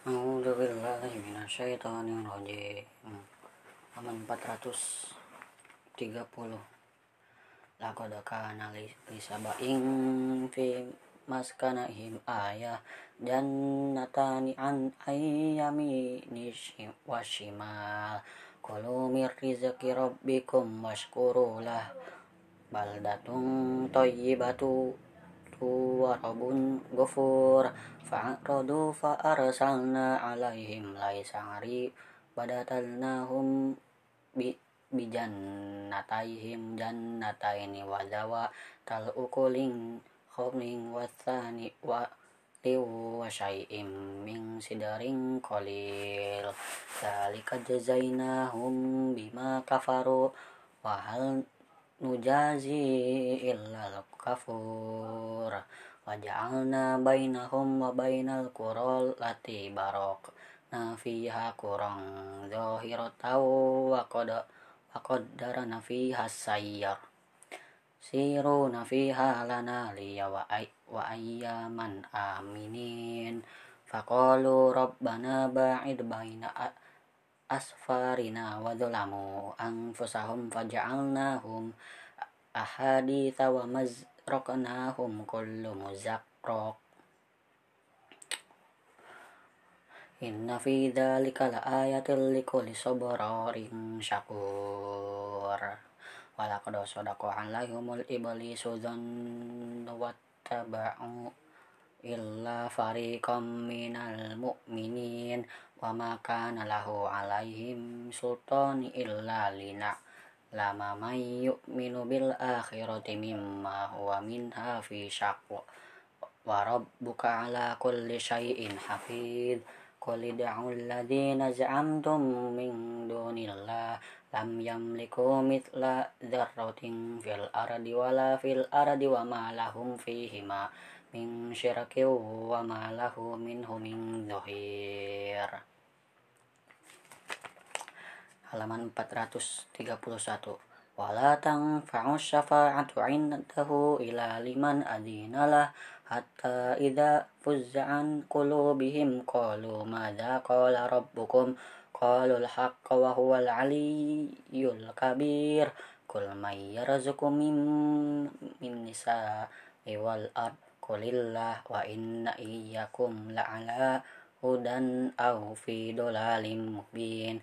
A'udzu billahi minasyaitonir rajim. Halaman 430. Laqad kana li sabain fi maskanahim ayah jannatani an ayyamini wa shimal. Kulu mir rizqi rabbikum washkuru lah. Baldatun thayyibatu wa ghafur. Fa'aradu fa'arsalna alaihim laisari badatalnahum bi bijannataihim jannataini wa zawa tal ukulin khomling wasani wa liu wa syai'im min sidarin qalil dalika jazainahum bima kafaru wa hal nujazi illa kafur. Waja'alna bainahum wa bainal qural lati barok. Na fiha kurang zahirataw wa qad wa qaddarna fiha sayyar siruna fiha lana liya wa ay wa ayyaman aminin. Faqalu rabbana ba'id baina asfarina wa dhulamu anfusahum faja'alnahum ahaditha wa maz raqnahum kullu muzaqqraq Inna fi dzalika laayatil likulli sabarin syakur. Walaqad sadaqa alaihimul iblisu dhanna wattaba'u illa fariqam minal mu'minin wa ma kana lahu alaihim sultani illa lina lama may yu'minu bil akhirati mimma huwa minha fi syaq wa rabbuka ala kulli syai'in hafid qul id'u alladhina za'amtum min dunillah lam yamliku mithla dzarratin fil ardi wala fil ardi wa ma lahum fihima min syirakin wa ma lahu minhu min dhahir halaman 431 wala tanfa'u syafa'atu 'indahu ila liman adinalah hatta idza fuzza'an qulubihim. Qalu madza qala rabbukum? Qalu al-haqqa wa huwal 'aliyyul kabir. Qul may yarzuqu min min nisa'i wal ard? Qulillah wa inna iyyakum la'ala hudan aw fi dhalalim mubin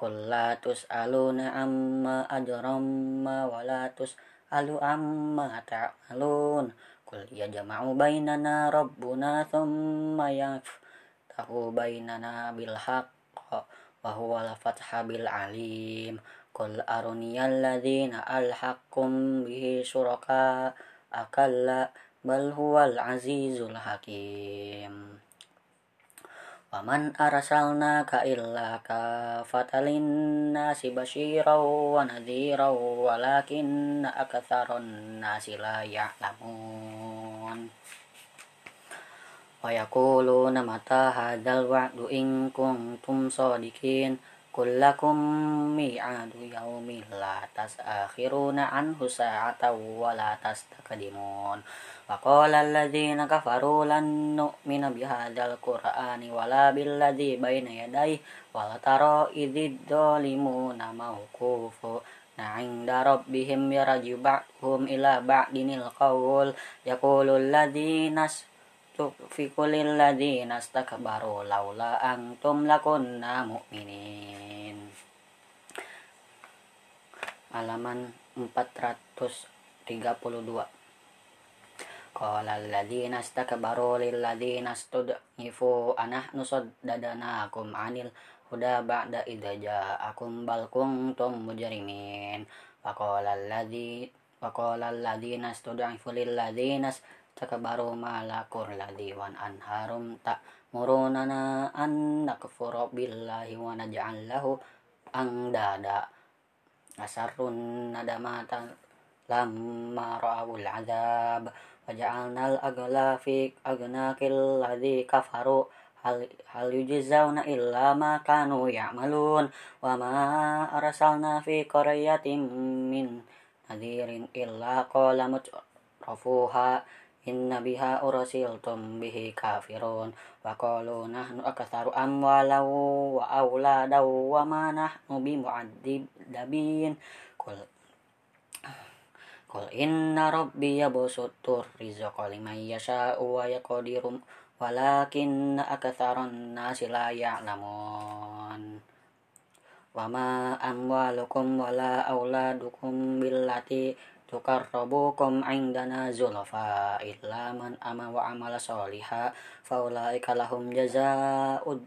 Qul la tus'aluna amma ajramma wa la tus'alu amma ta'malun. Qul yajma'u bainana rabbuna thumma yaftahu bainana bil haqq wa huwa al-fatha bil alim. Qul aruniyal ladzina alhaqkum bihi syuraka akalla Waman arsalnaka illa kafatalin nasi basyiran wa nadhiran walakinna aktsaran nasi la ya'lamun. Wa yaquluna mata hadzal wa'du in kuntum shadiqin kullakum mi'adu yaumi la tasakhiruna anhu sa'atan wa la tastaqdimun. Wa qala alladhina kafaru lan nu'mina bihadzal qur'ani wa la billadhi baina yadayhi wa la tara idhid dhalimuna mawqufu inda rabbihim yaraju ba'hum ila ba'dinil qawl. Yaqulu alladhina استكفروا للذين استكبروا لولا أنتم لكنا مؤمنين halaman 432 Qala alladziina istakbaru lil ladziina istud'ifu anahnu saddadnakum 'anil huda ba'da idza ja'akum bal kuntum mujrimin. Wa qala alladzi wa qala alladziina istud'ifu lil ladziina istakbaru ma lakum ladzi wan anharum ta'murunana an nakfura billahi wa naj'al lahu andada. Asarrun nadamata lamma ra'awul 'adzab waja'alnal agla fi agnakil ladzi kafaru. Hal hal yujzauna illa ma kanu ya'malun. Wa ma arsalna fi qaryatin inna biha ursiltum bihi kafirun. Wa qalu nahnu aktsaru amwalan wa auladan wa ma nahnu bimu'adzibin qul Qul inna rabbi yabsutur rizqa liman yasha'u wa yaqdiru walakin aktsaran nasi la ya'lamun. Wa ma amwalukum wala auladukum billati tukarrabukum indana zulfa illa man ama wa amala sholiha faulaika lahum jazaa'ud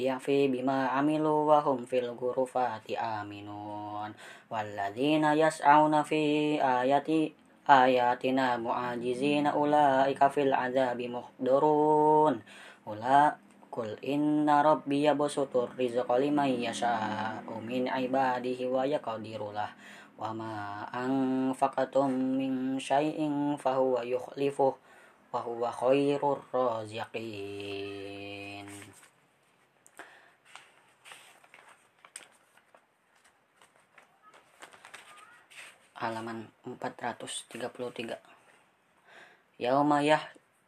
di'fi bima amilu wa hum fil ghurufati aminun. Walladzina yas'auna fi ayati ayatina mu'ajizina ulaika fil azabi muhdurun. Ula Kul inna rabbi yabsutur rizqa liman yasha'u min ibadihi wa yaqdiru anfaqatum min syai'in fahuwa yukhlifuh wa huwa khairur raziqin. Halaman 433 Yauma yah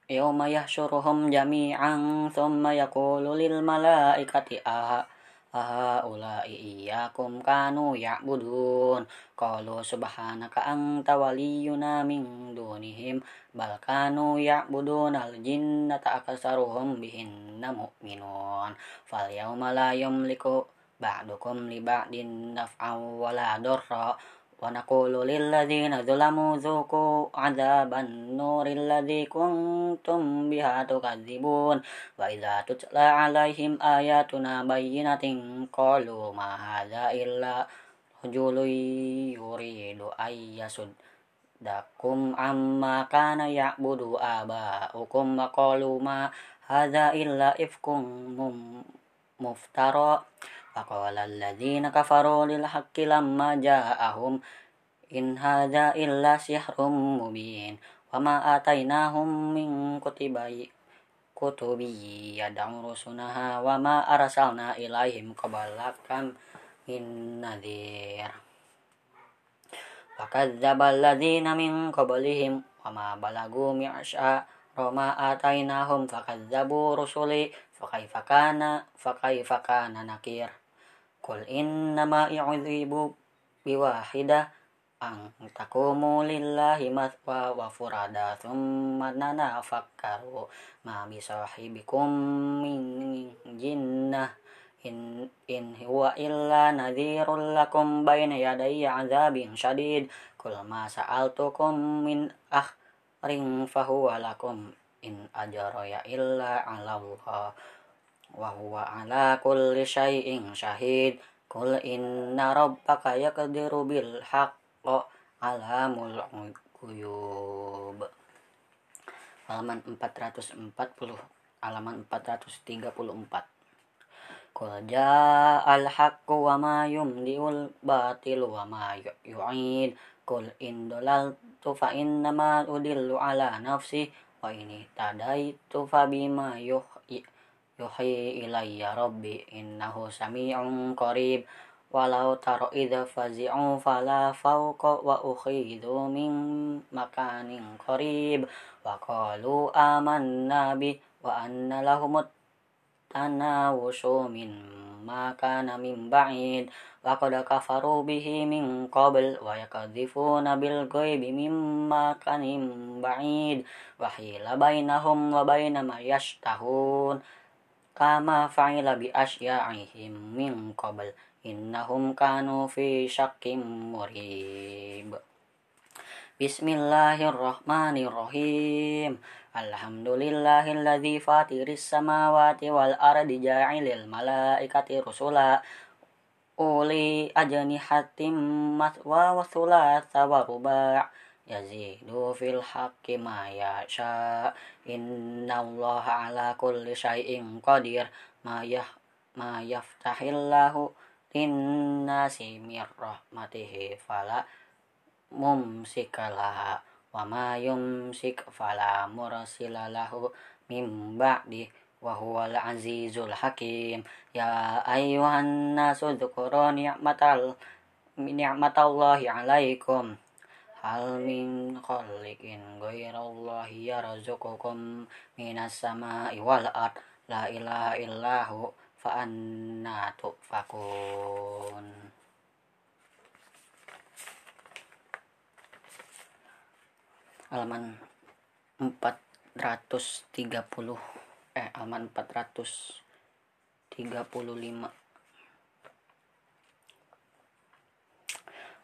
yauma yahsyuruhum jami'an thumma yaqulu lil malaikati aha aha ulai iyyakum kanu ya'budun. Qalu subhanaka anta waliyuna min dunihim. Bal kanu ya'budun al jinnata aksaruhum bihinna mu'minun. Fal yauma la yamliku ba'dukum li ba'din naf'an wala darra ونقول للذين ظلموا ذوقوا عذاب النور الذي كنتم بها تكذبون وإذا تتلى عليهم آياتنا بينة قالوا ما هذا إلا رجل يريد أن يصدكم عما كان يعبد آباؤكم وقالوا ما هذا إلا إفك مفترى فقال الذين كفروا للحق لما جاءهم إن هذا إلا سحر مبين وما آتيناهم من كتب كتب يدعو رسلها وما أرسلنا إليهم قبلك من نذير وكذب الذين من قبلهم وما بلغوا معشار ما آتيناهم فكذبوا رسلي فكيف كان فكيف كان نكير Qul innama i'udhibu biwahidah ang takumu lillahi mathwa wa furada thumma nanafakkaru ma bisahibikum min jinnah. In in huwa illa nadhirul lakum bayna yadayya azabin syadid kul ma sa'altukum min ring fahuwa lakum in ajraya illa 'ala Allah wa huwa ala kulli syai'in syahid Qul inna rabbaka yaqdiru bil haqqo alamul ghuyub halaman 440 halaman 434 Qul ja'al haqqu wa ma yumdiul batil wa ma yu'id. Qul in dalaltu fa innama udillu ala nafsi. Wa ini tadaitu fa bima yuhyi yuhi ilayya rabbi innahu sami'un qarib walau taro idza fazi'u fala fawqa wa ukhidu min makanin qarib wa qalu amanna bi wa anna lahum tanawushu min makana min ba'id wa qad kafaru bihi min qabl wa yakadzifuna bil ghaibi min makanin ba'id kama fa'ila bi asya'ihim min qabl. Innahum kanu fi syakkim murib. Bismillahirrahmanirrahim. Alhamdulillahilladzi fatiris samawati wal ardi ja'ilil malaikati rusula. Uli ajnihatim maswa wa thulatha wa ruba' yazidu fil haqqi ma yasha innallaha ala kulli syai'in qadir ma yah ma yaftahillahu linnasi mir rahmatihi fala mumsikalaha wa ma yumsik fala mursilalahu mim ba'di wa huwal azizul hakim. Ya ayyuhan nasu dzukuru ni'matal ni'matallahi alaikum hal min khaliqin ghairallahi yarzuqukum minas sama'i wal ard. La ilaha illahu fa anna tufakun. Halaman 430 eh halaman 435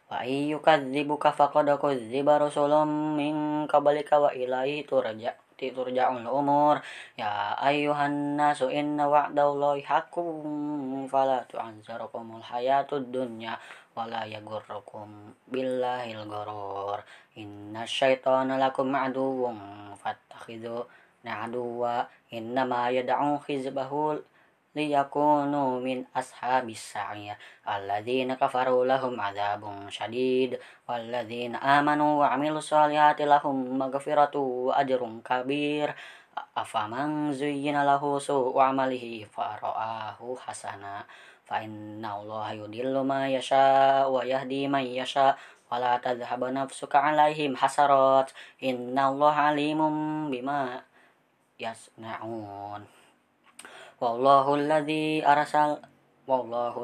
Wa ayyukadzibuka faqad kudziba rasulun min qablika wa ilaihi turja turja'ul umur ya ayyuhan nasu inna wa'dallahi haqqun fala tu'anzarukumul hayatud dunya wala yagurrukum billahil gharur inna syaitana lakum aduwwun fattakhidhu na'aduwa innama yad'u hizbahu liyakunu min ashabis sa'ir alladzina kafaru lahum adzabun syadid walladzina amanu wa 'amilus solihati lahum maghfiratu ajrun kabir afaman zuyyina lahu su'u amalihi fara'ahu hasana fa inna allaha yudillu ma yasha wa yahdi man yasha wala tadhhabu nafsuka 'alaihim hasarat inna allaha alimun bima yasna'un wallahu alladhi arsal wallahu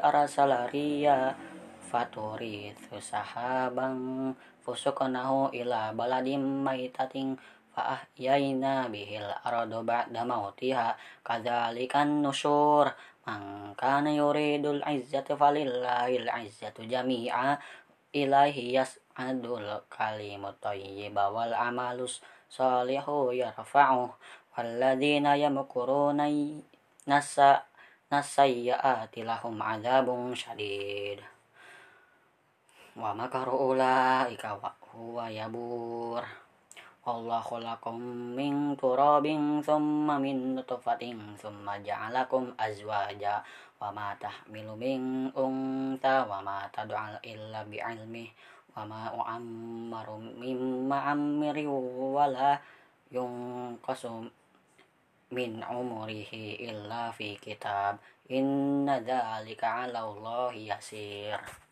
arsala riya faturithu sahaban fusuqnahu ila baladim maitatin fa ahyayna bihil ardu ba'da mautiha kadzalikan nusyur. Man kana yuridul izzata falillahil izzatu jami'a ilaihi yas'adul kalimut thayyib wal amalus salihu yarfa'u alladzina yamkuruna nasa nasayyaati lahum adzabun syadid wa makaru ulaika wa huwa yabur Allah khalaqakum min turabin thumma min nutfatin thumma ja'alakum azwaja wa ma tahmilu min unta wa ma tad'al illa bi'ilmi wa ma u'ammaru mimma ammiri wa la min umurihi illa fi kitab. Inna dzalika 'ala Allah yasir